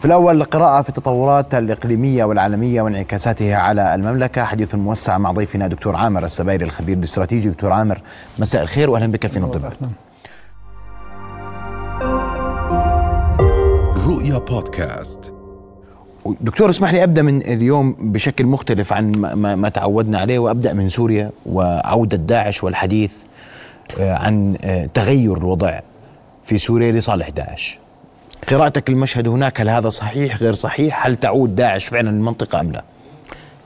في الأول قراءة في التطورات الإقليمية والعالمية وانعكاساتها على المملكة. حديث موسع مع ضيفنا دكتور عامر السبايري الخبير الاستراتيجي. دكتور عامر مساء الخير وأهلا بك في نقطة رؤيا بودكاست. دكتور اسمح لي أبدأ من اليوم بشكل مختلف عن ما, ما تعودنا عليه وأبدأ من سوريا وعودة داعش والحديث آه، عن آه، تغير الوضع في سوريا لصالح داعش. قراءتك للمشهد هناك هل هذا صحيح غير صحيح؟ هل تعود داعش فعلا للمنطقة أم لا؟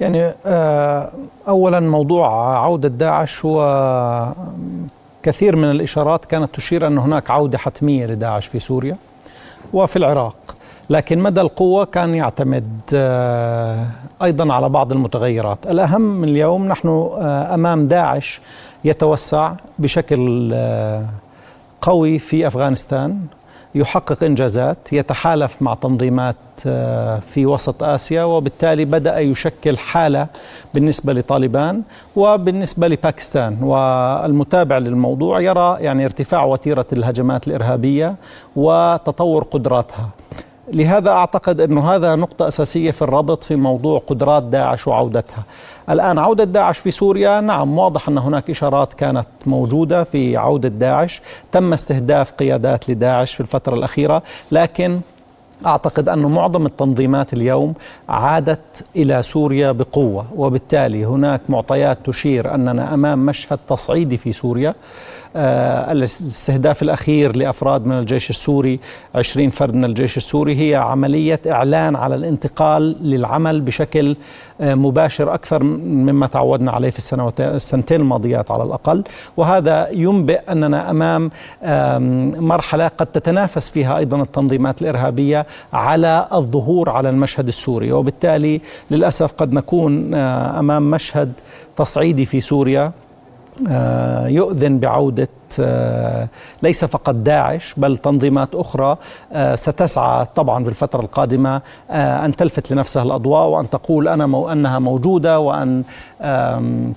يعني آه، اولا موضوع عودة داعش هو كثير من الإشارات كانت تشير أن هناك عودة حتمية لداعش في سوريا وفي العراق لكن مدى القوة كان يعتمد آه، أيضا على بعض المتغيرات الأهم اليوم نحن آه، أمام داعش يتوسع بشكل قوي في أفغانستان يحقق إنجازات يتحالف مع تنظيمات في وسط آسيا وبالتالي بدأ يشكل حالة بالنسبة لطالبان وبالنسبة لباكستان والمتابع للموضوع يرى يعني ارتفاع وتيرة الهجمات الإرهابية وتطور قدراتها لهذا أعتقد إنه هذا نقطة أساسية في الربط في موضوع قدرات داعش وعودتها. الآن عودة داعش في سوريا. نعم واضح أن هناك إشارات كانت موجودة في عودة داعش، تم استهداف قيادات لداعش في الفترة الأخيرة، لكن أعتقد أن معظم التنظيمات اليوم عادت إلى سوريا بقوة. وبالتالي هناك معطيات تشير أننا أمام مشهد تصعيدي في سوريا. الاستهداف الأخير لأفراد من الجيش السوري 20 فرد من الجيش السوري هي عملية إعلان على الانتقال للعمل بشكل آه، مباشر أكثر مما تعودنا عليه في السنتين الماضيات على الأقل. وهذا ينبئ أننا أمام مرحلة قد تتنافس فيها أيضا التنظيمات الإرهابية على الظهور على المشهد السوري. وبالتالي للأسف قد نكون آه، أمام مشهد تصعيدي في سوريا. آه، يؤذن بعودة آه، ليس فقط داعش بل تنظيمات أخرى. آه، ستسعى طبعا بالفترة القادمة أن تلفت لنفسها الأضواء وأن تقول أنا مو أنها موجودة وأن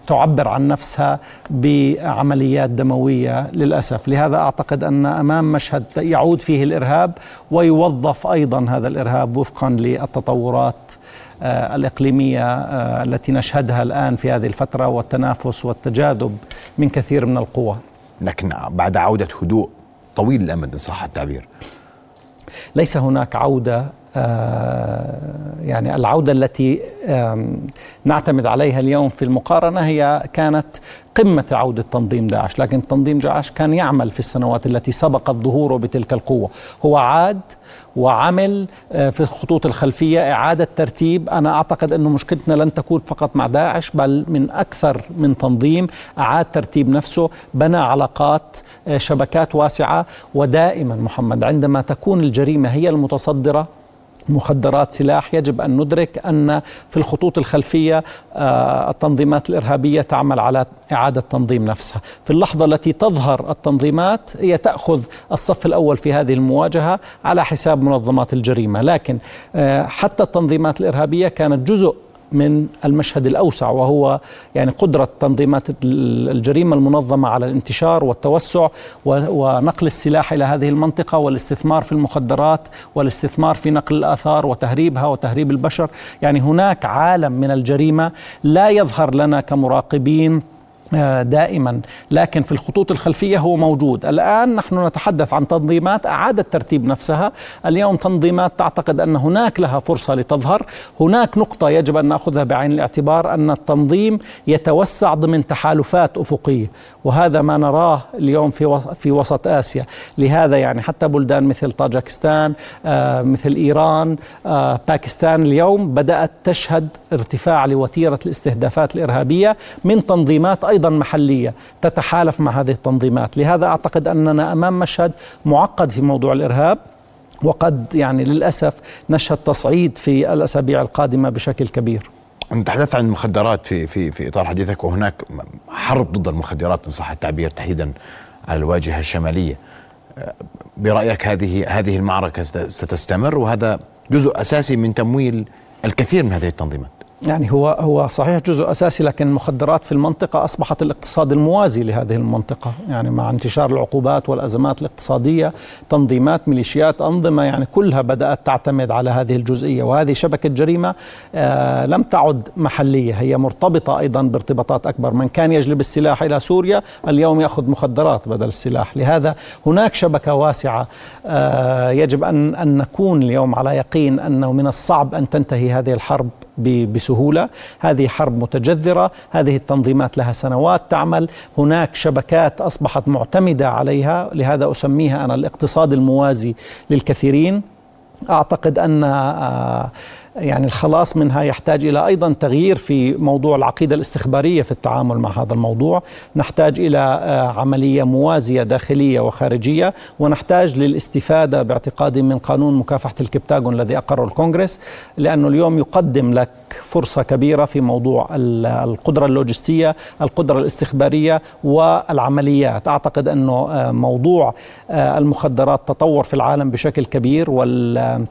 تعبر عن نفسها بعمليات دموية للأسف. لهذا أعتقد أن أمام مشهد يعود فيه الإرهاب ويوظف أيضا هذا الإرهاب وفقا للتطورات آه، الإقليمية آه، التي نشهدها الآن في هذه الفترة والتنافس والتجاذب من كثير من القوى. لكن بعد عودة هدوء طويل الأمد إن صح التعبير. ليس هناك عودة آه، يعني العودة التي نعتمد عليها اليوم في المقارنة هي كانت قمة عودة تنظيم داعش. لكن تنظيم داعش كان يعمل في السنوات التي سبقت ظهوره بتلك القوة. هو عاد وعمل آه، في الخطوط الخلفية إعادة ترتيب. أنا أعتقد أنه مشكلتنا لن تكون فقط مع داعش بل من أكثر من تنظيم أعاد ترتيب نفسه بنى علاقات آه، شبكات واسعة. ودائما محمد عندما تكون الجريمة هي المتصدرة مخدرات سلاح يجب أن ندرك أن في الخطوط الخلفية آه، التنظيمات الإرهابية تعمل على إعادة تنظيم نفسها، في اللحظة التي تظهر التنظيمات هي تأخذ الصف الأول في هذه المواجهة على حساب منظمات الجريمة، لكن آه، حتى التنظيمات الإرهابية كانت جزء من المشهد الأوسع وهو يعني قدرة تنظيمات الجريمة المنظمة على الانتشار والتوسع ونقل السلاح إلى هذه المنطقة والاستثمار في المخدرات والاستثمار في نقل الآثار وتهريبها وتهريب البشر، يعني هناك عالم من الجريمة لا يظهر لنا كمراقبين دائما. لكن في الخطوط الخلفية هو موجود. الآن نحن نتحدث عن تنظيمات أعادت ترتيب نفسها. اليوم تنظيمات تعتقد أن هناك لها فرصة لتظهر. هناك نقطة يجب أن نأخذها بعين الاعتبار أن التنظيم يتوسع ضمن تحالفات أفقية وهذا ما نراه اليوم في في وسط آسيا. لهذا يعني حتى بلدان مثل طاجكستان آه مثل إيران آه باكستان اليوم بدأت تشهد ارتفاع لوتيرة الاستهدافات الإرهابية من تنظيمات أيضا أيضا محلية تتحالف مع هذه التنظيمات، لهذا أعتقد أننا أمام مشهد معقد في موضوع الإرهاب وقد يعني للأسف نشهد تصعيد في الأسابيع القادمة بشكل كبير. أنت تحدثت عن المخدرات في في في إطار حديثك وهناك حرب ضد المخدرات إن صح التعبير تحديدا على الواجهة الشمالية. برأيك هذه هذه المعركة ستستمر وهذا جزء أساسي من تمويل الكثير من هذه التنظيمات. يعني هو هو صحيح جزء أساسي لكن المخدرات في المنطقة أصبحت الاقتصاد الموازي لهذه المنطقة، يعني مع انتشار العقوبات والأزمات الاقتصادية تنظيمات ميليشيات أنظمة يعني كلها بدأت تعتمد على هذه الجزئية. وهذه شبكة جريمة آه لم تعد محلية هي مرتبطة أيضا بارتباطات أكبر، من كان يجلب السلاح إلى سوريا اليوم يأخذ مخدرات بدل السلاح، لهذا هناك شبكة واسعة. آه يجب أن أن نكون اليوم على يقين أنه من الصعب أن تنتهي هذه الحرب. بسهولة، هذه حرب متجذرة، هذه التنظيمات لها سنوات تعمل، هناك شبكات أصبحت معتمدة عليها، لهذا أسميها أنا الاقتصاد الموازي للكثيرين. أعتقد أن آه، يعني الخلاص منها يحتاج إلى أيضا تغيير في موضوع العقيدة الاستخبارية في التعامل مع هذا الموضوع، نحتاج إلى آه، عملية موازية داخلية وخارجية، ونحتاج للاستفادة باعتقادي من قانون مكافحة الكبتاغون الذي أقره الكونغرس، لأنه اليوم يقدم لك فرصة كبيرة في موضوع القدرة اللوجستية، القدرة الاستخبارية والعمليات، أعتقد أنه آه، موضوع آه، المخدرات تطور في العالم بشكل كبير وال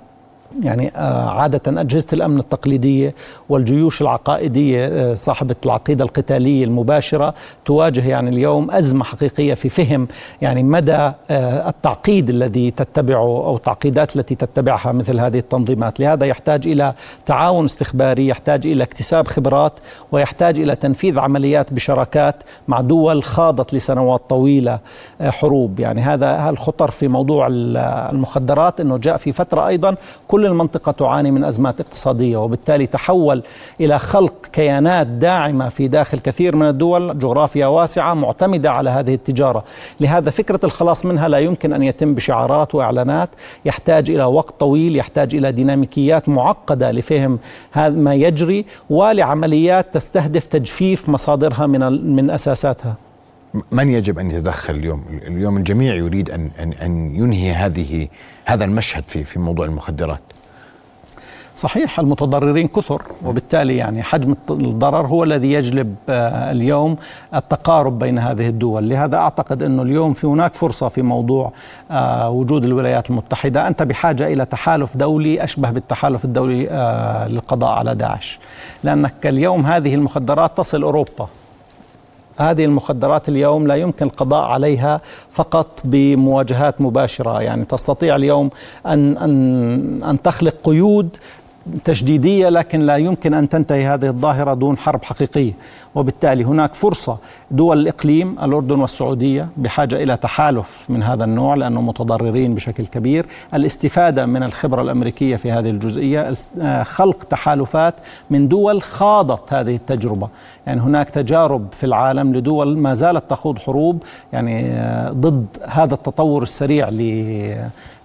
يعني آه، عادة أجهزة الأمن التقليدية والجيوش العقائدية آه، صاحبة العقيدة القتالية المباشرة تواجه يعني اليوم أزمة حقيقية في فهم يعني مدى آه، التعقيد الذي تتبعه أو التعقيدات التي تتبعها مثل هذه التنظيمات. لهذا يحتاج إلى تعاون استخباري يحتاج إلى اكتساب خبرات ويحتاج إلى تنفيذ عمليات بشراكات مع دول خاضت لسنوات طويلة حروب. يعني هذا الخطر في موضوع المخدرات أنه جاء في فترة أيضا كل المنطقة تعاني من أزمات اقتصادية وبالتالي تحول إلى خلق كيانات داعمة في داخل كثير من الدول جغرافيا واسعة معتمدة على هذه التجارة. لهذا فكرة الخلاص منها لا يمكن أن يتم بشعارات وإعلانات. يحتاج إلى وقت طويل يحتاج إلى ديناميكيات معقدة لفهم ما يجري ولعمليات تستهدف تجفيف مصادرها من من أساساتها. من يجب أن يتدخل اليوم؟ اليوم الجميع يريد ان ان أن ينهي هذه هذا المشهد في في موضوع المخدرات. صحيح المتضررين كثر وبالتالي يعني حجم الضرر هو الذي يجلب آه، اليوم التقارب بين هذه الدول لهذا أعتقد أنه اليوم في هناك فرصة في موضوع آه، وجود الولايات المتحدة أنت بحاجة إلى تحالف دولي أشبه بالتحالف الدولي آه، للقضاء على داعش لأنك اليوم هذه المخدرات تصل أوروبا هذه المخدرات اليوم لا يمكن القضاء عليها فقط بمواجهات مباشرة. يعني تستطيع اليوم ان ان أن تخلق قيود تشديدية لكن لا يمكن أن تنتهي هذه الظاهرة دون حرب حقيقية. وبالتالي هناك فرصة. دول الإقليم الأردن والسعودية بحاجة إلى تحالف من هذا النوع لأنهم متضررين بشكل كبير. الاستفادة من الخبرة الأمريكية في هذه الجزئية آه، خلق تحالفات من دول خاضت هذه التجربة. يعني هناك تجارب في العالم لدول ما زالت تخوض حروب يعني آه، ضد هذا التطور السريع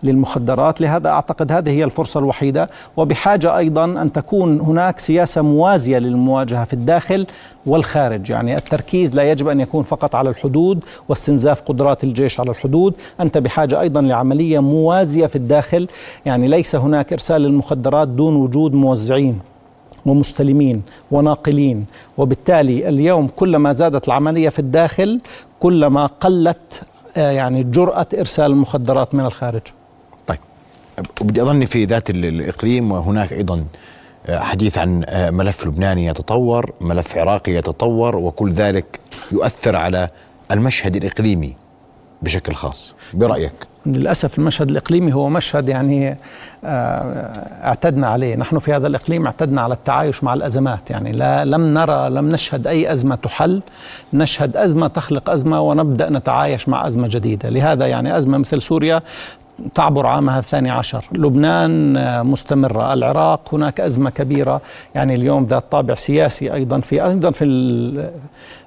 للمخدرات. لهذا أعتقد هذه هي الفرصة الوحيدة. وبحاجة أيضا أن تكون هناك سياسة موازية للمواجهة في الداخل والخارج. يعني التركيز لا يجب أن يكون فقط على الحدود واستنزاف قدرات الجيش على الحدود. أنت بحاجة أيضا لعملية موازية في الداخل. يعني ليس هناك إرسال المخدرات دون وجود موزعين ومستلمين وناقلين. وبالتالي اليوم كلما زادت العملية في الداخل كلما قلت آه، يعني جرأة إرسال المخدرات من الخارج. بدي أظني في ذات الإقليم وهناك أيضا حديث عن ملف لبناني يتطور ملف عراقي يتطور وكل ذلك يؤثر على المشهد الإقليمي بشكل خاص. برأيك؟ للأسف المشهد الإقليمي هو مشهد يعني آه، اعتدنا عليه. نحن في هذا الإقليم اعتدنا على التعايش مع الأزمات. يعني لا لم نرى لم نشهد أي أزمة تحل. نشهد أزمة تخلق أزمة ونبدأ نتعايش مع أزمة جديدة. لهذا يعني أزمة مثل سوريا تعبر عامها الثاني عشر. لبنان آه، مستمرة. العراق هناك أزمة كبيرة. يعني اليوم ذات طابع سياسي أيضا في أيضا في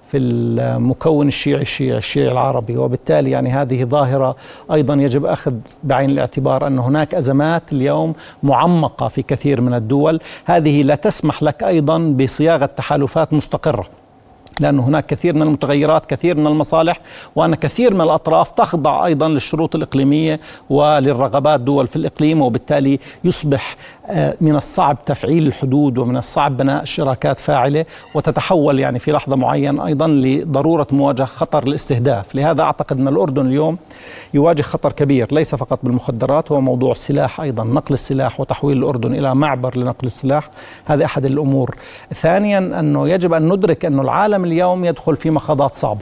في المكون الشيعي الشيعي الشيعي العربي. وبالتالي يعني هذه ظاهرة أيضا يجب أخذ بعين الاعتبار أن هناك أزمات اليوم معمقة في كثير من الدول. هذه لا تسمح لك أيضا بصياغة تحالفات مستقرة. لأن هناك كثير من المتغيرات كثير من المصالح وأن كثير من الأطراف تخضع أيضا للشروط الإقليمية وللرغبات دول في الإقليم وبالتالي يصبح آه، من الصعب تفعيل الحدود ومن الصعب بناء شراكات فاعلة وتتحول يعني في لحظة معينة أيضا لضرورة مواجهة خطر الاستهداف. لهذا أعتقد أن الأردن اليوم يواجه خطر كبير ليس فقط بالمخدرات هو موضوع السلاح أيضا نقل السلاح وتحويل الأردن إلى معبر لنقل السلاح. هذا أحد الأمور. ثانيا أنه يجب أن ندرك أن العالم اليوم يدخل في مخاضات صعبة.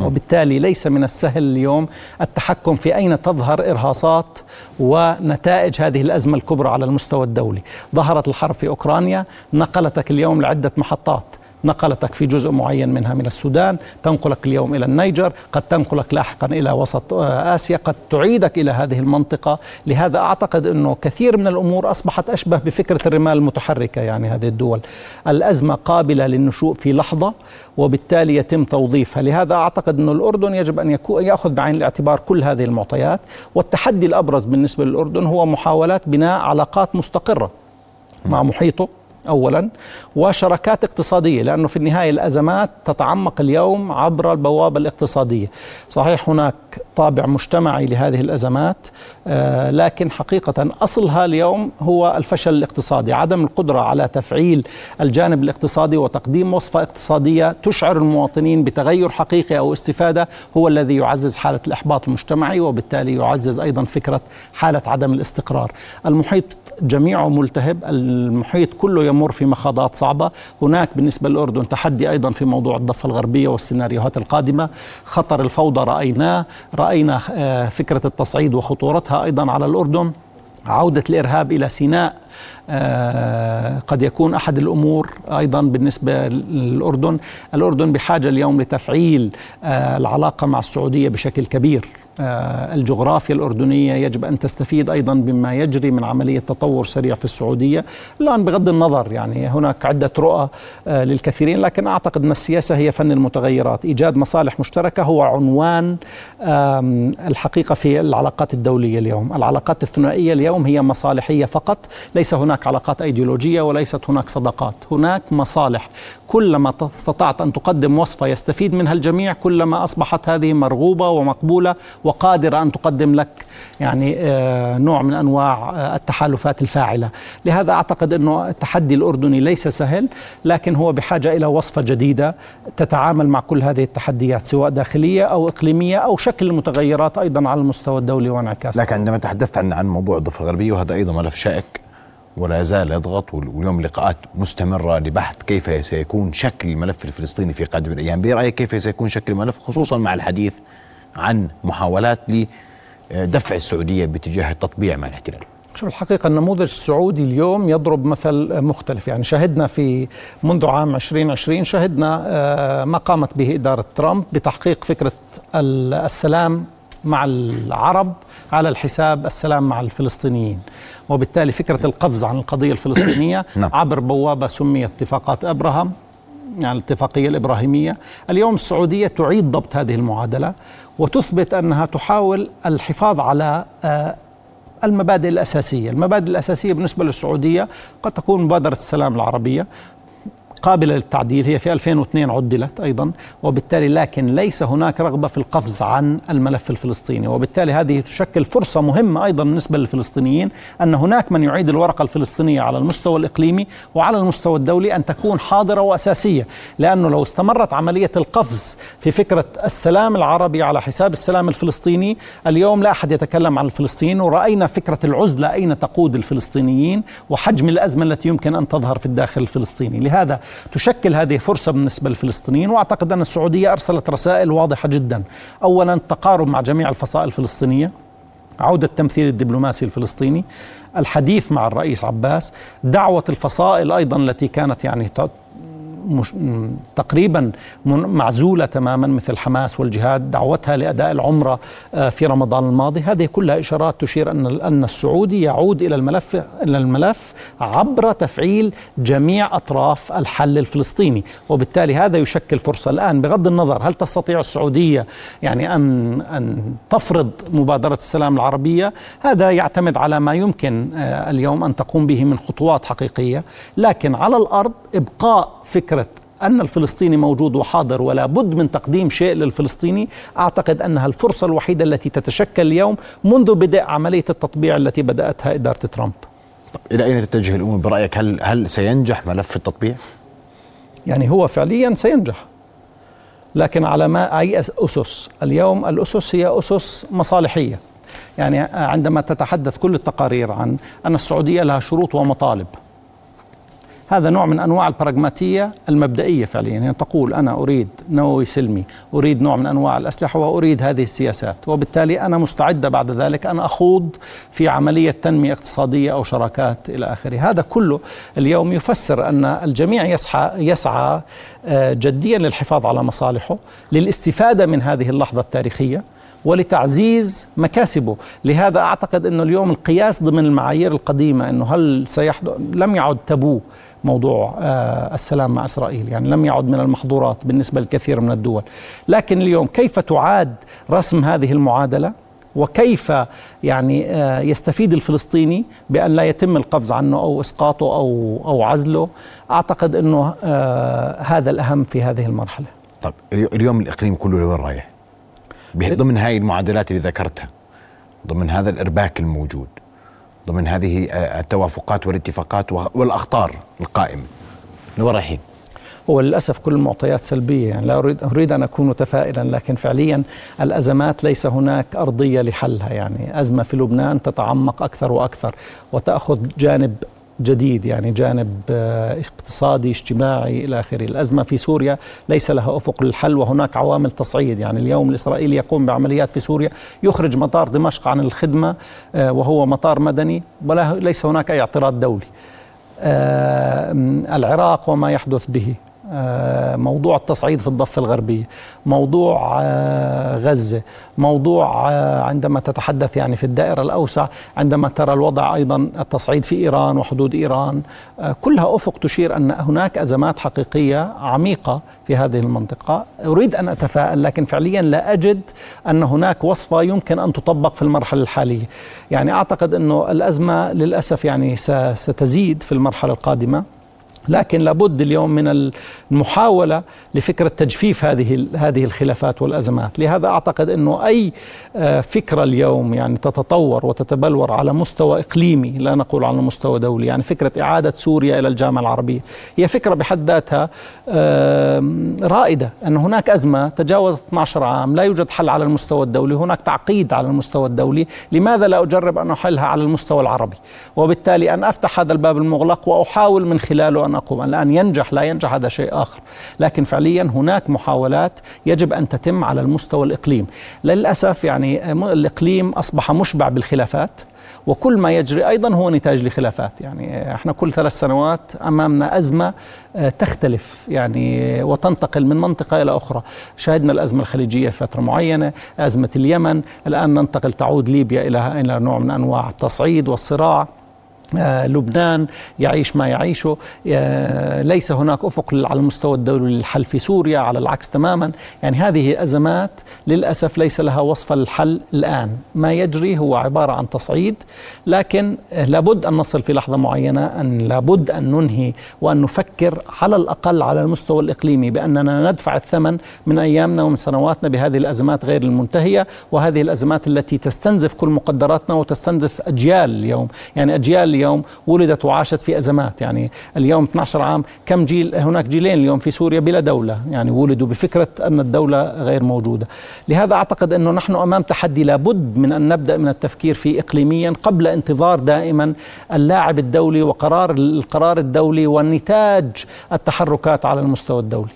وبالتالي ليس من السهل اليوم التحكم في أين تظهر إرهاصات ونتائج هذه الأزمة الكبرى على المستوى الدولي، ظهرت الحرب في أوكرانيا نقلتك اليوم لعدة محطات، نقلتك في جزء معين منها من السودان تنقلك اليوم إلى النيجر قد تنقلك لاحقا إلى وسط آه، آسيا قد تعيدك إلى هذه المنطقة. لهذا أعتقد أنه كثير من الأمور أصبحت أشبه بفكرة الرمال المتحركة يعني هذه الدول. الأزمة قابلة للنشوء في لحظة وبالتالي يتم توظيفها. لهذا أعتقد أن الأردن يجب أن يكون يأخذ بعين الاعتبار كل هذه المعطيات. والتحدي الأبرز بالنسبة للأردن هو محاولات بناء علاقات مستقرة مع محيطه. اولا وشراكات اقتصادية لأنه في النهاية الأزمات تتعمق اليوم عبر البوابة الاقتصادية. صحيح هناك طابع مجتمعي لهذه الأزمات آه، لكن حقيقة أصلها اليوم هو الفشل الاقتصادي. عدم القدرة على تفعيل الجانب الاقتصادي وتقديم وصفة اقتصادية تشعر المواطنين بتغير حقيقي أو استفادة هو الذي يعزز حالة الإحباط المجتمعي وبالتالي يعزز أيضا فكرة حالة عدم الاستقرار. المحيط جميعه ملتهب المحيط كله يمر في مخاضات صعبة. هناك بالنسبة للأردن تحدي أيضا في موضوع الضفة الغربية والسيناريوهات القادمة. خطر الفوضى رأيناه رأينا آه، فكرة التصعيد وخطورتها أيضا على الأردن. عودة الإرهاب إلى سيناء آه قد يكون أحد الأمور أيضا بالنسبة للأردن. الأردن بحاجة اليوم لتفعيل آه العلاقة مع السعودية بشكل كبير. الجغرافيا الأردنية يجب أن تستفيد أيضا بما يجري من عملية تطور سريع في السعودية. الآن بغض النظر يعني هناك عدة رؤى آه، للكثيرين لكن أعتقد أن السياسة هي فن المتغيرات. إيجاد مصالح مشتركة هو عنوان الحقيقة في العلاقات الدولية اليوم. العلاقات الثنائية اليوم هي مصالحية فقط ليس هناك علاقات أيديولوجية وليست هناك صداقات. هناك مصالح. كلما استطعت أن تقدم وصفة يستفيد منها الجميع كلما أصبحت هذه مرغوبة ومقبولة وقادرة أن تقدم لك يعني آه، نوع من أنواع آه، التحالفات الفاعلة. لهذا أعتقد أنه التحدي الأردني ليس سهل لكن هو بحاجة إلى وصفة جديدة تتعامل مع كل هذه التحديات سواء داخلية أو إقليمية أو شكل المتغيرات أيضا على المستوى الدولي وانعكاسها لكن عندما تحدثت عن عن موضوع الضفة الغربية وهذا أيضا ملف شائك ولا يزال يضغط واليوم لقاءات مستمرة لبحث كيف سيكون شكل الملف الفلسطيني في قادم الأيام. برأيك كيف سيكون شكل الملف خصوصا مع الحديث عن محاولات لدفع السعودية باتجاه التطبيع مع الاحتلال شوف الحقيقة النموذج السعودي اليوم يضرب مثل مختلف. يعني شهدنا في منذ عام 2020 شهدنا آه، ما قامت به إدارة ترامب بتحقيق فكرة السلام مع العرب على الحساب السلام مع الفلسطينيين. وبالتالي فكرة القفز عن القضية الفلسطينية نعم. عبر بوابة سميت اتفاقات أبراهام يعني الاتفاقية الإبراهيمية. اليوم السعودية تعيد ضبط هذه المعادلة وتثبت أنها تحاول الحفاظ على آه، المبادئ الأساسية. المبادئ الأساسية بالنسبة للسعودية قد تكون مبادرة السلام العربية. قابلة للتعديل هي في 2002 عدلت أيضا وبالتالي لكن ليس هناك رغبة في القفز عن الملف الفلسطيني وبالتالي هذه تشكل فرصة مهمة أيضا بالنسبة للفلسطينيين أن هناك من يعيد الورقة الفلسطينية على المستوى الإقليمي وعلى المستوى الدولي أن تكون حاضرة وأساسية لأنه لو استمرت عملية القفز في فكرة السلام العربي على حساب السلام الفلسطيني اليوم لا أحد يتكلم عن الفلسطين ورأينا فكرة العزلة أين تقود الفلسطينيين وحجم الأزمة التي يمكن أن تظهر في الداخل الفلسطيني. لهذا تشكل هذه فرصة بالنسبة للفلسطينيين وأعتقد أن السعودية أرسلت رسائل واضحة جدا. أولا التقارب مع جميع الفصائل الفلسطينية عودة التمثيل الدبلوماسي الفلسطيني الحديث مع الرئيس عباس دعوة الفصائل أيضا التي كانت يعني مش تقريبا معزولة تماما مثل حماس والجهاد دعوتها لأداء العمرة آه، في رمضان الماضي. هذه كلها إشارات تشير أن أن السعودي يعود إلى الملف إلى الملف عبر تفعيل جميع أطراف الحل الفلسطيني. وبالتالي هذا يشكل فرصة الآن. بغض النظر هل تستطيع السعودية يعني أن أن تفرض مبادرة السلام العربية؟ هذا يعتمد على ما يمكن آه، اليوم أن تقوم به من خطوات حقيقية. لكن على الأرض إبقاء فكرة أن الفلسطيني موجود وحاضر ولا بد من تقديم شيء للفلسطيني. أعتقد أنها الفرصة الوحيدة التي تتشكل اليوم منذ بدء عملية التطبيع التي بدأتها إدارة ترامب. إلى أين تتجه الأمور برأيك؟ هل هل سينجح ملف التطبيع؟ يعني هو فعليا سينجح لكن على ما أي أس- أسس. اليوم الأسس هي أسس مصالحية. يعني عندما تتحدث كل التقارير عن أن السعودية لها شروط ومطالب هذا نوع من أنواع البراغماتية المبدئية فعليا. يعني تقول أنا أريد نووي سلمي أريد نوع من أنواع الأسلحة وأريد هذه السياسات وبالتالي أنا مستعده بعد ذلك أن أخوض في عملية تنمية اقتصادية أو شراكات إلى آخره. هذا كله اليوم يفسر أن الجميع يسعى يسعى آه، جديا للحفاظ على مصالحه للاستفادة من هذه اللحظة التاريخية ولتعزيز مكاسبه. لهذا أعتقد أنه اليوم القياس ضمن المعايير القديمة أنه هل سيحدث لم يعد تبو موضوع آه السلام مع إسرائيل. يعني لم يعد من المحظورات بالنسبة لكثير من الدول. لكن اليوم كيف تعاد رسم هذه المعادلة؟ وكيف يعني آه يستفيد الفلسطيني بأن لا يتم القفز عنه أو إسقاطه أو, أو عزله؟ أعتقد أنه آه هذا الأهم في هذه المرحلة. طب اليوم الإقليم كله لوين رايح؟ ضمن هاي المعادلات اللي ذكرتها ضمن هذا الإرباك الموجود. ضمن هذه آه، التوافقات والاتفاقات والأخطار القائمة لوين رايحين؟ هو للأسف كل المعطيات سلبية يعني لا أريد أريد أن أكون متفائلا لكن فعليا الأزمات ليس هناك أرضية لحلها يعني أزمة في لبنان تتعمق أكثر وأكثر وتأخذ جانب جديد يعني جانب آه، اقتصادي اجتماعي إلى آخره، الأزمة في سوريا ليس لها أفق للحل وهناك عوامل تصعيد، يعني اليوم الإسرائيلي يقوم بعمليات في سوريا يخرج مطار دمشق عن الخدمة آه، وهو مطار مدني ولا ليس هناك أي اعتراض دولي. آه، العراق وما يحدث به. موضوع التصعيد في الضفة الغربية موضوع آه، غزة موضوع آه، عندما تتحدث يعني في الدائرة الأوسع عندما ترى الوضع أيضا التصعيد في إيران وحدود إيران آه، كلها أفق تشير أن هناك أزمات حقيقية عميقة في هذه المنطقة. أريد أن أتفائل لكن فعليا لا أجد أن هناك وصفة يمكن أن تطبق في المرحلة الحالية. يعني أعتقد أنه الأزمة للأسف يعني ستزيد في المرحلة القادمة. لكن لابد اليوم من المحاولة لفكرة تجفيف هذه هذه الخلافات والأزمات. لهذا أعتقد أنه أي آه، فكرة اليوم يعني تتطور وتتبلور على مستوى إقليمي لا نقول على مستوى دولي يعني فكرة إعادة سوريا إلى الجامعة العربية هي فكرة بحد ذاتها رائدة أن هناك أزمة تجاوزت 12 عام لا يوجد حل على المستوى الدولي هناك تعقيد على المستوى الدولي لماذا لا أجرب أن أحلها على المستوى العربي؟ وبالتالي أن أفتح هذا الباب المغلق وأحاول من خلاله أن أقوم الآن ينجح لا ينجح هذا شيء آخر. لكن فعليا هناك محاولات يجب أن تتم على المستوى الإقليم. للأسف يعني الإقليم أصبح مشبع بالخلافات وكل ما يجري أيضا هو نتاج لخلافات. يعني إحنا كل ثلاث سنوات أمامنا أزمة آه، تختلف يعني وتنتقل من منطقة إلى أخرى. شاهدنا الأزمة الخليجية في فترة معينة أزمة اليمن. الآن ننتقل تعود ليبيا إلى إلى نوع من أنواع التصعيد والصراع. آه، لبنان يعيش ما يعيشه. آه، ليس هناك أفق على المستوى الدولي للحل في سوريا على العكس تماما. يعني هذه أزمات للأسف ليس لها وصفه للحل الآن. ما يجري هو عبارة عن تصعيد لكن آه، لابد أن نصل في لحظة معينة أن لابد أن ننهي وأن نفكر على الأقل على المستوى الإقليمي بأننا ندفع الثمن من أيامنا ومن سنواتنا بهذه الأزمات غير المنتهية. وهذه الأزمات التي تستنزف كل مقدراتنا وتستنزف أجيال اليوم. يعني أجيال اليوم ولدت وعاشت في أزمات. يعني اليوم 12 عام كم جيل هناك جيلين اليوم في سوريا بلا دولة. يعني ولدوا بفكرة أن الدولة غير موجودة. لهذا أعتقد أنه نحن أمام تحدي لابد من أن نبدأ من التفكير فيه اقليميا قبل انتظار دائما اللاعب الدولي وقرار القرار الدولي والنتاج التحركات على المستوى الدولي.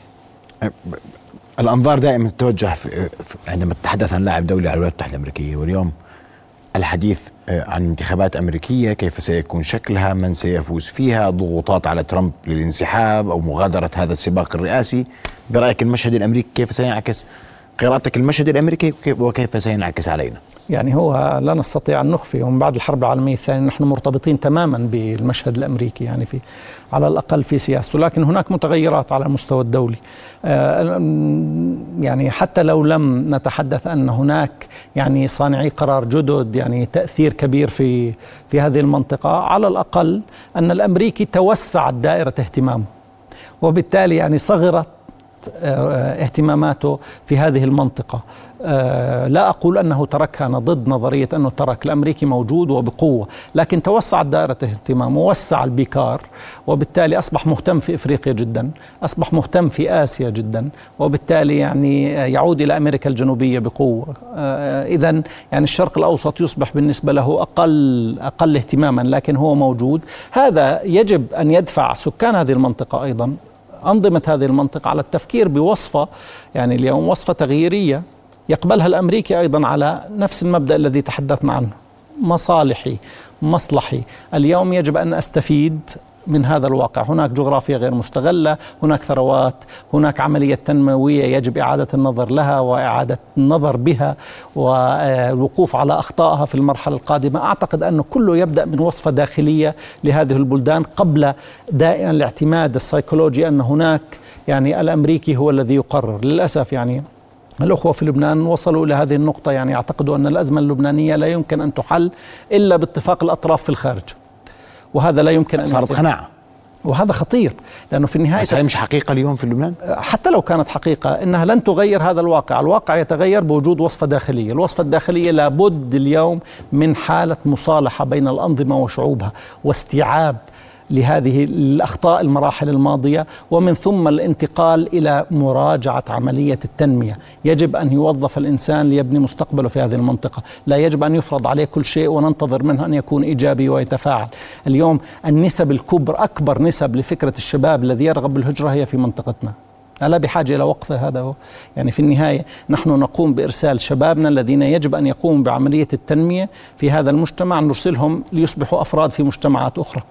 الأنظار دائما تتوجه عندما تتحدث عن لاعب دولي على الولايات المتحدة الأمريكية واليوم الحديث آه، عن انتخابات أمريكية كيف سيكون شكلها من سيفوز فيها ضغوطات على ترامب للانسحاب أو مغادرة هذا السباق الرئاسي. برأيك المشهد الأمريكي كيف سينعكس؟ قراءتك المشهد الامريكي وكيف- سينعكس علينا؟ يعني هو لا نستطيع أن نخفي ومن بعد الحرب العالمية الثانية نحن مرتبطين تماما بالمشهد الأمريكي يعني في على الأقل في سياسته لكن هناك متغيرات على المستوى الدولي. آه، يعني حتى لو لم نتحدث أن هناك يعني صانعي قرار جدد يعني تأثير كبير في في هذه المنطقة على الأقل أن الأمريكي توسعت دائرة اهتمامه. وبالتالي يعني صغرت اهتماماته في هذه المنطقة. آه، لا أقول أنه تركها أنا ضد نظرية أنه ترك الأمريكي موجود وبقوة لكن توسعت دائرة اهتمامه ووسع البيكار وبالتالي أصبح مهتم في إفريقيا جدا أصبح مهتم في آسيا جدا وبالتالي يعني يعود إلى أمريكا الجنوبية بقوة. آه، إذا يعني الشرق الأوسط يصبح بالنسبة له أقل أقل اهتماما لكن هو موجود. هذا يجب أن يدفع سكان هذه المنطقة أيضا. أنظمة هذه المنطقة على التفكير بوصفة يعني اليوم وصفة تغييرية يقبلها الأمريكي أيضا على نفس المبدأ الذي تحدثنا عنه مصالحي مصلحي. اليوم يجب أن أستفيد من هذا الواقع. هناك جغرافيا غير مستغلة هناك ثروات هناك عملية تنموية يجب إعادة النظر لها وإعادة النظر بها والوقوف على أخطائها في المرحلة القادمة. أعتقد أنه كله يبدأ من وصفة داخلية لهذه البلدان قبل دائما الاعتماد السيكولوجي أن هناك يعني الأمريكي هو الذي يقرر. للأسف يعني الأخوة في لبنان وصلوا إلى هذه النقطة. يعني يعتقدوا أن الأزمة اللبنانية لا يمكن أن تحل إلا باتفاق الأطراف في الخارج. وهذا لا يمكن أن صارت قناعة وهذا خطير لأنه في النهاية بس هي مش حقيقة اليوم في لبنان؟ حتى لو كانت حقيقة إنها لن تغير هذا الواقع، الواقع يتغير بوجود وصفة داخلية، الوصفة الداخلية لابد اليوم من حالة مصالحة بين الأنظمة وشعوبها واستيعاب لهذه الأخطاء المراحل الماضية ومن ثم الانتقال إلى مراجعة عملية التنمية، يجب أن يوظف الإنسان ليبني مستقبله في هذه المنطقة، لا يجب أن يفرض عليه كل شيء وننتظر منه أن يكون إيجابي ويتفاعل، اليوم النسب الكبر أكبر نسب لفكرة الشباب الذي يرغب بالهجرة هي في منطقتنا. لا بحاجة إلى وقف هذا هو؟ يعني في النهاية نحن نقوم بإرسال شبابنا الذين يجب أن يقوموا بعملية التنمية في هذا المجتمع نرسلهم ليصبحوا أفراد في مجتمعات أخرى.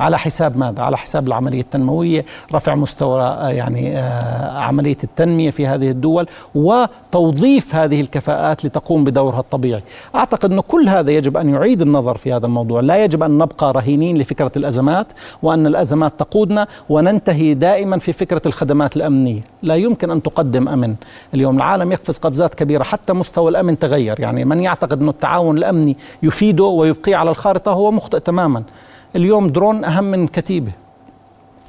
على حساب ماذا؟ على حساب العملية التنموية رفع مستوى آه، يعني آه، عملية التنمية في هذه الدول وتوظيف هذه الكفاءات لتقوم بدورها الطبيعي. أعتقد أن كل هذا يجب أن يعيد النظر في هذا الموضوع. لا يجب أن نبقى رهينين لفكرة الأزمات وأن الأزمات تقودنا وننتهي دائما في فكرة الخدمات الأمنية. لا يمكن أن تقدم أمن. اليوم العالم يقفز قفزات كبيرة حتى مستوى الأمن تغير. يعني من يعتقد أن التعاون الأمني يفيده ويبقيه على الخارطة هو مخطئ تماما. اليوم درون أهم من كتيبة.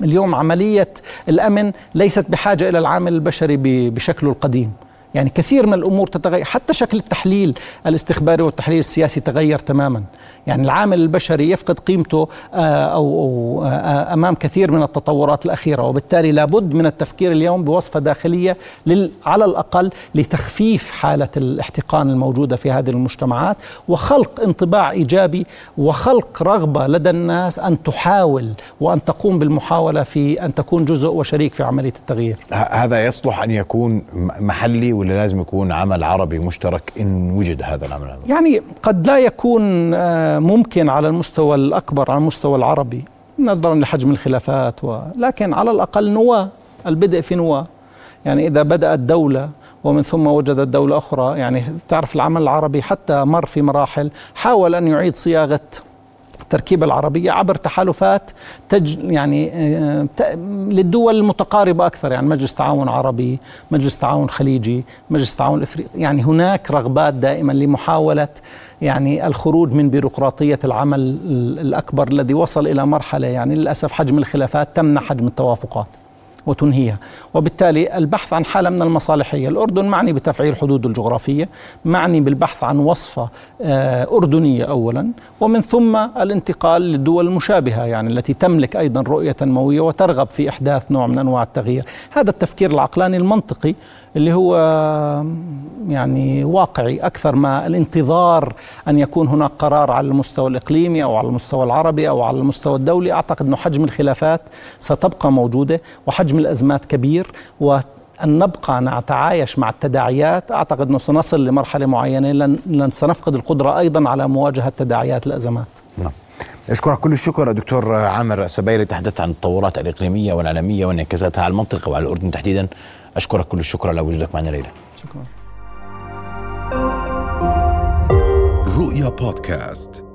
اليوم عملية الأمن ليست بحاجة إلى العامل البشري بشكله القديم. يعني كثير من الأمور تتغير حتى شكل التحليل الاستخباري والتحليل السياسي تغير تماما. يعني العامل البشري يفقد قيمته آه، أو آه، أمام كثير من التطورات الأخيرة وبالتالي لابد من التفكير اليوم بوصفة داخلية على الأقل لتخفيف حالة الاحتقان الموجودة في هذه المجتمعات وخلق انطباع إيجابي وخلق رغبة لدى الناس أن تحاول وأن تقوم بالمحاولة في أن تكون جزء وشريك في عملية التغيير. هذا يصلح أن يكون محلي ولا لازم يكون عمل عربي مشترك إن وجد هذا العمل العربي؟ يعني قد لا يكون آه، ممكن على المستوى الأكبر على المستوى العربي نظرا لحجم الخلافات و... لكن على الأقل نواه البدء في نواه يعني إذا بدأت دولة ومن ثم وجدت دولة أخرى يعني تعرف العمل العربي حتى مر في مراحل حاول أن يعيد صياغة التركيبة العربية عبر تحالفات تج يعني آه، للدول المتقاربة أكثر يعني مجلس تعاون عربي مجلس تعاون خليجي مجلس تعاون إفريقي يعني هناك رغبات دائما لمحاولة يعني الخروج من بيروقراطية العمل الأكبر الذي وصل إلى مرحلة يعني للأسف حجم الخلافات تمنع حجم التوافقات. وتنهيها. وبالتالي البحث عن حالة من المصالحية. الأردن معني بتفعيل حدوده الجغرافية معني بالبحث عن وصفة آه، أردنية أولا ومن ثم الانتقال للدول المشابهة يعني التي تملك أيضا رؤية تنموية وترغب في إحداث نوع من أنواع التغيير. هذا التفكير العقلاني المنطقي اللي هو يعني واقعي أكثر ما الانتظار أن يكون هناك قرار على المستوى الإقليمي أو على المستوى العربي أو على المستوى الدولي. أعتقد أنه حجم الخلافات ستبقى موجودة وحجم الأزمات كبير و أن نبقى نتعايش مع التداعيات. أعتقد أنه سنصل لمرحلة معينة لن سنفقد القدرة أيضا على مواجهة تداعيات الأزمات. نعم. أشكرك كل الشكر دكتور عامر سبيري تحدث عن التطورات الإقليمية والعالمية وانعكاساتها على المنطقة وعلى الأردن تحديدا. أشكرك كل الشكر على وجودك معنا ليلى. شكرا. رؤيا بودكاست.